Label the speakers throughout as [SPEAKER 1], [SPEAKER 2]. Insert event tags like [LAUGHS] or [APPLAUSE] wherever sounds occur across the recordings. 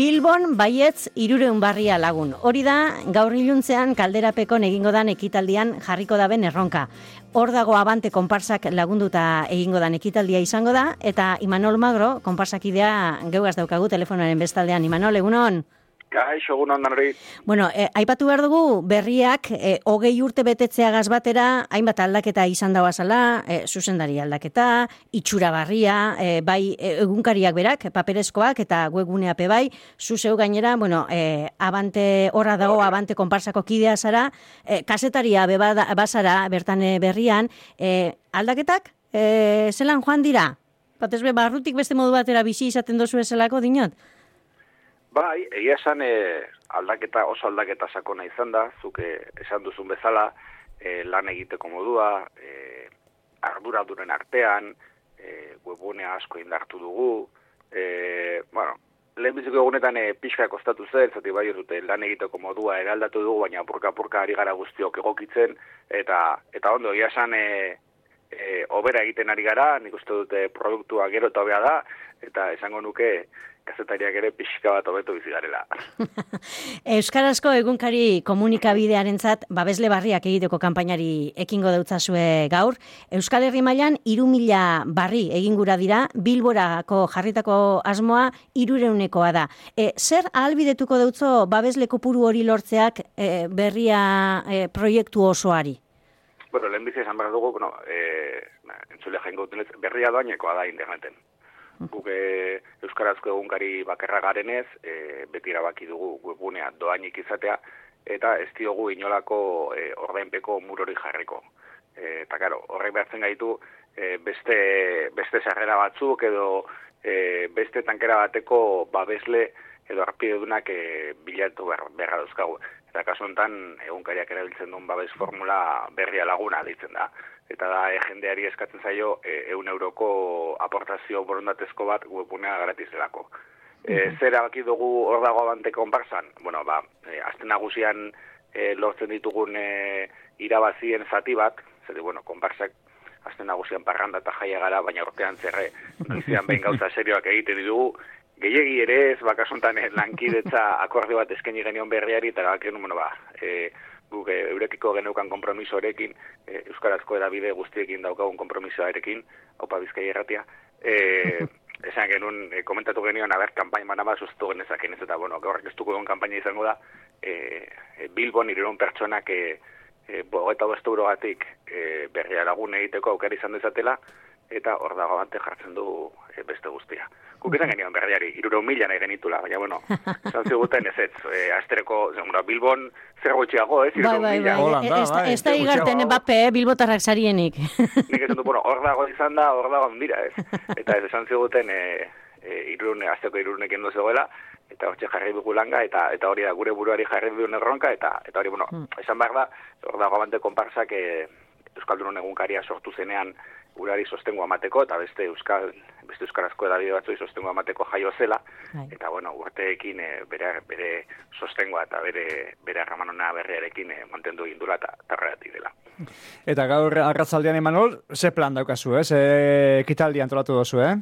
[SPEAKER 1] Bilbon baietz irureun barria lagun. Hori da, gaur iluntzean kalderapeko egingo dan ekitaldian jarriko daben erronka. Hor dago abante konparsak lagunduta egingo dan ekitaldia izango da, eta Imanol Magro, konparsakidea geugaz daukagu telefonaren bestaldean. Imanol, egunon?
[SPEAKER 2] Gaixo, egun ondan hori.
[SPEAKER 1] Bueno, eh, aipatu behar dugu, berriak, eh, hogei urte betetzea gazbatera, hainbat aldaketa izan dagoa zala, eh, zuzendari aldaketa, itxura barria, eh, bai eh, egunkariak berak, paperezkoak eta webguneape bai, zuzeu gainera, bueno, eh, abante horra dago, abante konparsako kidea zara, eh, kasetaria beba bazara bertan eh, berrian, eh, aldaketak, eh, zelan joan dira? Batez be, barrutik beste modu batera bizi izaten dozu ezelako, dinot?
[SPEAKER 2] Bai, egia esan e, aldaketa, oso aldaketa sakona izan da, zuke esan duzun bezala, e, lan egiteko modua, e, arduraduren artean, e, webunea asko indartu dugu, e, bueno, lehenbiziko egunetan e, pixka kostatu zen, zati bai dute lan egiteko modua eraldatu dugu, baina purka-purka ari gara guztiok egokitzen, eta eta ondo, egia esan, e, e, obera egiten ari gara, nik uste dute produktua gero eta da, eta esango nuke, kazetariak ere pixka bat hobeto bizi garela. [LAUGHS]
[SPEAKER 1] Euskarazko egunkari komunikabidearentzat babesle barriak egiteko kanpainari ekingo dautzazue gaur. Euskal Herri mailan iru mila barri egingura dira, bilborako jarritako asmoa irureunekoa da. E, zer ahalbidetuko dautzo babesle kopuru hori lortzeak e, berria e, proiektu osoari?
[SPEAKER 2] Bueno, lehen bizi esan behar dugu, bueno, e, entzule jaingo berria doainekoa da interneten guk e, Euskarazko egunkari bakarra garenez, e, beti erabaki dugu webgunea doainik izatea, eta ez diogu inolako e, ordainpeko murori jarriko. E, eta karo, horrek behartzen gaitu, e, beste, beste sarrera batzuk edo e, beste tankera bateko babesle edo arpidedunak e, bilatu behar, beharra dauzkagu. Eta kasu honetan, egunkariak erabiltzen duen babes formula berria laguna ditzen da eta da e, jendeari eskatzen zaio e, eun euroko aportazio borondatezko bat webunea gratizelako. E, mm -hmm. Zer abaki dugu hor dago abante konparsan? Bueno, ba, e, azten nagusian e, lortzen ditugun e, irabazien zati bat, zer bueno, konparsak azten nagusian parranda eta jaia gara, baina urtean zerre, noizian behin gauza serioak egiten ditugu, gehiagi ere ez, bakasuntan lankidetza [LAUGHS] akorde bat eskaini genion berriari, eta bakien, bueno, ba, e, guk e, eurekiko geneukan kompromisoarekin, e, Euskarazko edabide guztiekin daukagun kompromisoarekin, haupa bizkai erratia, e, [LAUGHS] esan genuen, e, komentatu genioan, aber, kampain mana bat sustu genezaken ez, eta, bueno, gaur estuko egon kampaina izango da, e, e, Bilbon ireron pertsonak e, e, bogeta bostu eurogatik e, berria lagun egiteko aukera izan dezatela, eta hor dago jartzen du e, beste guztia. Guk izan genion berriari, iruro mila nahi genitula, baina bueno, [LAUGHS] zan ziguten ez ez, e, astereko, zemura, Bilbon zer gutxiago, ez, iruro bai, bai,
[SPEAKER 1] bai. bai ez da igarten bape, eh, Bilbotarrak sarienik.
[SPEAKER 2] Nik esan du, bueno, hor dago izan da, hor dago dira, ez. [LAUGHS] Eta ez esan ziguten, e, e, irurune, azteko irurunek endo zegoela, eta hortxe jarri dugu langa, eta eta hori da, gure buruari jarri dugu erronka, eta eta hori, bueno, hmm. esan behar da, hor dago abante konparsak, e, Euskaldunon egunkaria sortu zenean, urari sostengo amateko eta beste euskal beste euskarazko edabide batzoi sostengo amateko jaio zela Hai. eta bueno urteekin e, bere bere sostengoa eta bere bere ramanona berriarekin e, mantendu indula ta tarrati dela
[SPEAKER 3] eta gaur arratzaldean Emanol ze plan daukazu eh ze ekitaldi antolatu dozu eh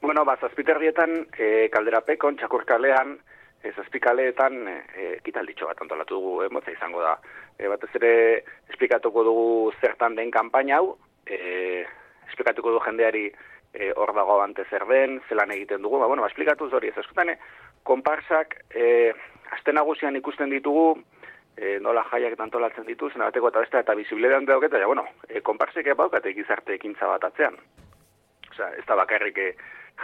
[SPEAKER 2] bueno ba zazpiterrietan e, kalderapekon txakurkalean ez azpikaleetan e, ekitalditxo bat antolatu dugu, emotza izango da. E, batez ere, esplikatuko dugu zertan den kanpaina hau, e, esplikatuko du jendeari e, hor dago abante zer den, zelan egiten dugu, ba, bueno, ba, esplikatu hori ez askotan, e, konparsak, e, azten nagusian ikusten ditugu, e, nola jaiak tantolatzen ditu, zena bateko eta beste, eta bizibilean dauketa, ja, bueno, e, konparsek epaukate gizarte ekintza bat atzean. Osa, ez da bakarrik e,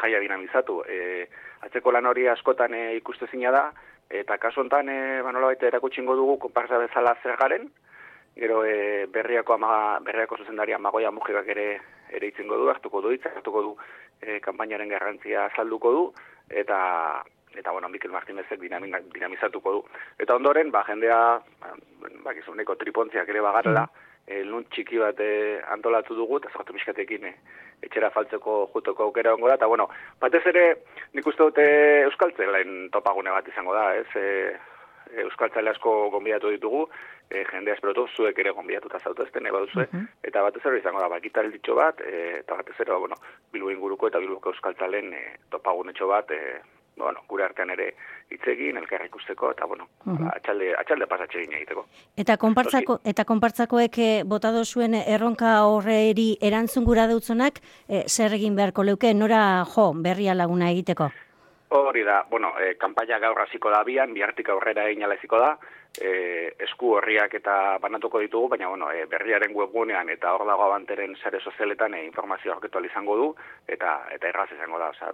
[SPEAKER 2] jaia dinamizatu. E, atzeko lan hori askotan e, ikuste zina da, eta kasu honetan, e, ba, nola baita erakutsingo dugu, konparsa bezala zer garen, gero e, berriako, ama, berriako zuzendaria magoia mugikak ere ere itzengo du, hartuko du hitza, hartuko du e, kanpainaren garrantzia salduko du, eta eta bueno, Mikel Martinezek dinamizatuko du. Eta ondoren, ba, jendea, ba, gizuneko tripontziak ere bagarela, mm. e, txiki bat e, antolatu dugu, eta zagatu miskatekin e, etxera faltzeko jutoko aukera ongo da, eta bueno, batez ere, nik uste dute Euskaltzelain topagune bat izango da, ez, e, Euskaltzale asko gonbidatu ditugu, e, jendea esperotu zuek ere gonbidatuta zautezten eba duzue, uh eta batez ere izango da, bakital ditxo bat, e, eta batez ere, bueno, bilbo inguruko eta bilboko Euskaltzalen e, topagunetxo bat, e, bueno, gure artean ere hitz egin, elkar ikusteko, eta, bueno,
[SPEAKER 1] Mhm.
[SPEAKER 2] atxalde, atxalde pasatxe egin egiteko.
[SPEAKER 1] Eta konpartzako eta konpartzakoek eh, bota dozuen erronka horreri erantzun gura dutzonak, eh, zer egin beharko leuke nora jo berria laguna egiteko.
[SPEAKER 2] Hori da, bueno, e, kanpaia gaur hasiko da bian, bihartik aurrera egin aleziko da, e, esku horriak eta banatuko ditugu, baina bueno, e, berriaren webgunean eta hor dago abanteren sare sozialetan e, informazio aurketu izango du, eta eta erraz izango da, osea,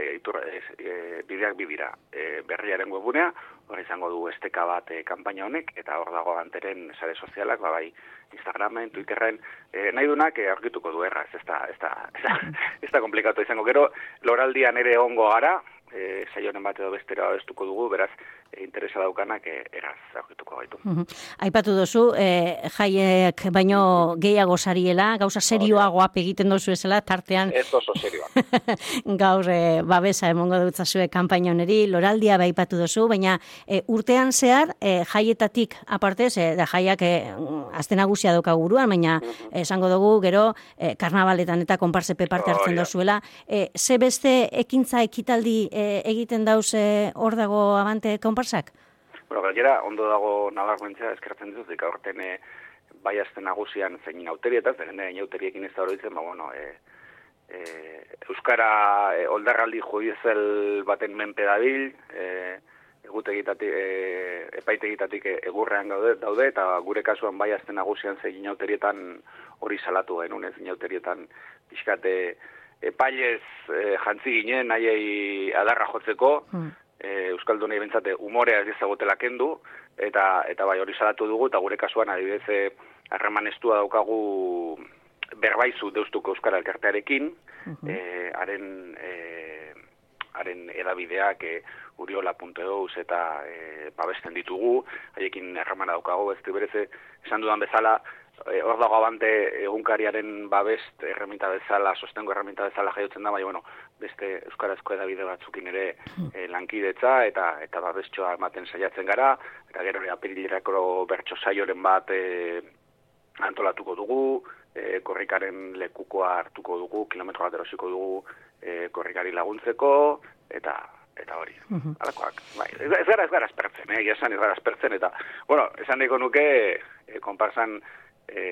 [SPEAKER 2] e, itur, e, e, bideak bibira e, berriaren webgunea, hor izango du esteka bat e, kanpaina honek, eta hor dago abanteren sare sozialak, ba, bai, Instagramen, Twitterren, e, nahi dunak e, aurkituko du erraz, ez da, ez da, ez [LAUGHS] da, ez da komplikatu izango. Gero, loraldian ere ongo gara, e, saionen bat edo bestera estuko dugu, beraz, interesa daukanak e, eraz aurkituko gaitu.
[SPEAKER 1] Mhm. Aipatu duzu, eh, jaiek baino gehiago sariela, gauza serioagoa egiten dozu esela, tartean
[SPEAKER 2] Ez oso serioa. [LAUGHS]
[SPEAKER 1] gaur eh, babesa emongo dutzazue kanpaina honeri, loraldia baipatu duzu, baina eh, urtean zehar eh, jaietatik apartez, eh, da jaiak eh, azte nagusia doka guruan, baina esango dugu gero eh, karnabaletan eta konparsepe parte hartzen dozuela. Eh, ze beste ekintza ekitaldi eh, egiten dauz hor dago abante konparsak?
[SPEAKER 2] bueno, gainera, ondo dago nabarmentzea eskertzen dizut, ika horten e, bai azte nagusian zein inauterietaz, zeren e, inauteriekin ez da hori ditzen, ba, bueno, e, e, Euskara e, oldarraldi judizel baten menpe dabil, e, egutegitatik, e, epaitegitatik egurrean gaude, daude, eta gure kasuan bai azte nagusian zein inauterietan hori salatu genuen, ez inauterietan pixkate epailez e, jantzi ginen, nahiei adarra jotzeko,
[SPEAKER 1] Hmm.
[SPEAKER 2] E, Euskaldunei bentsate umorea ez dizagutela kendu, eta, eta bai hori salatu dugu, eta gure kasuan adibidez e, harreman estua daukagu berbaizu deustuko Euskara elkartearekin, e, haren e, haren edabideak e, uriola.eus eta e, babesten ditugu, haiekin harremana daukagu, ez bereze esan dudan bezala, e, hor dago abante egunkariaren babest erreminta bezala, sostengo erreminta bezala jaiotzen da, baina, bueno, beste euskarazko edabide batzukin ere e, lankidetza eta eta babestxoa ematen saiatzen gara, eta gero apirilerako bertso saioren bat e, antolatuko dugu, e, korrikaren lekukoa hartuko dugu, kilometro bat erosiko dugu e, korrikari laguntzeko, eta eta hori, alakoak. Bai, ez, gara ez gara espertzen, eh? esan ez gara espertzen, eta, bueno, esan nahiko nuke, e, konparsan e,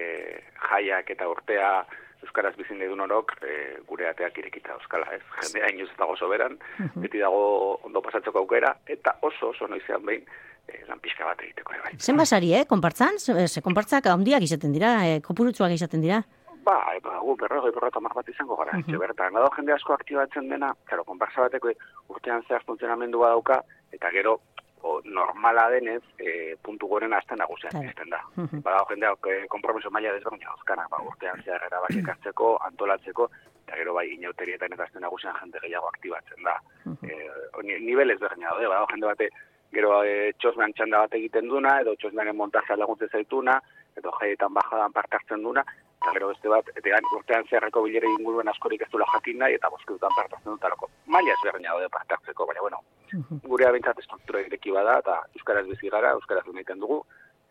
[SPEAKER 2] jaiak eta urtea Euskaraz bizin nahi duen orok, e, gure ateak irekita euskala, ez? Jendea inoz ez dago soberan, beti dago ondo pasatzeko aukera, eta oso oso noizean behin, e, lan pixka bat egiteko bai.
[SPEAKER 1] Zen basari, eh, konpartzan? Ze, konpartzak handiak izaten dira, eh, kopurutzuak izaten dira.
[SPEAKER 2] Ba, eta gu berrogei berrota mar bat izango gara, etxe bertan. Gado jende asko aktibatzen dena, claro, konparsa bateko urtean zehar funtzionamendua dauka, eta gero o, normala denez, e, puntu goren azten nagusian
[SPEAKER 1] Claro.
[SPEAKER 2] izten da.
[SPEAKER 1] Mhm.
[SPEAKER 2] Badago jendeak e, kompromiso maila desberdina dauzkana, ba, urtean zehar erabakiak hartzeko, antolatzeko, eta gero bai inauterietan eta azten nagusian jende gehiago aktibatzen da. E, ni, nivel ezberdina daude, badago jende bate gero e, txosmean txanda bat egiten duna, edo txosmearen montazia laguntzen zaituna, edo jaietan bajadan parte hartzen duna, eta gero beste bat, eta gan, urtean zeharreko bilere inguruen askorik ez dula jakin nahi, eta bosketutan parte hartzen dutalako. Maila ezberdina daude parte hartzeko, baina bueno, gure abintzat estruktura ireki bada, eta Euskaraz bizi gara, Euskaraz egiten dugu,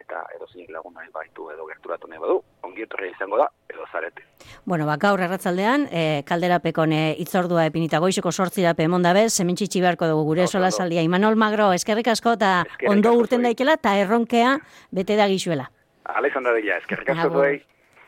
[SPEAKER 2] eta edo zinik lagun nahi baitu edo gerturatu nahi badu, ongi etorria izango da, edo zarete.
[SPEAKER 1] Bueno, ba, gaur erratzaldean, eh, kalderapekon eh, itzordua epinita goizeko sortzirape emondabez, hementxitsi beharko dugu gure
[SPEAKER 2] Oso
[SPEAKER 1] sola saldia. Imanol Magro, eskerrik asko eta ondo urten daikela eta erronkea bete da
[SPEAKER 2] izan da dila, eskerrik asko.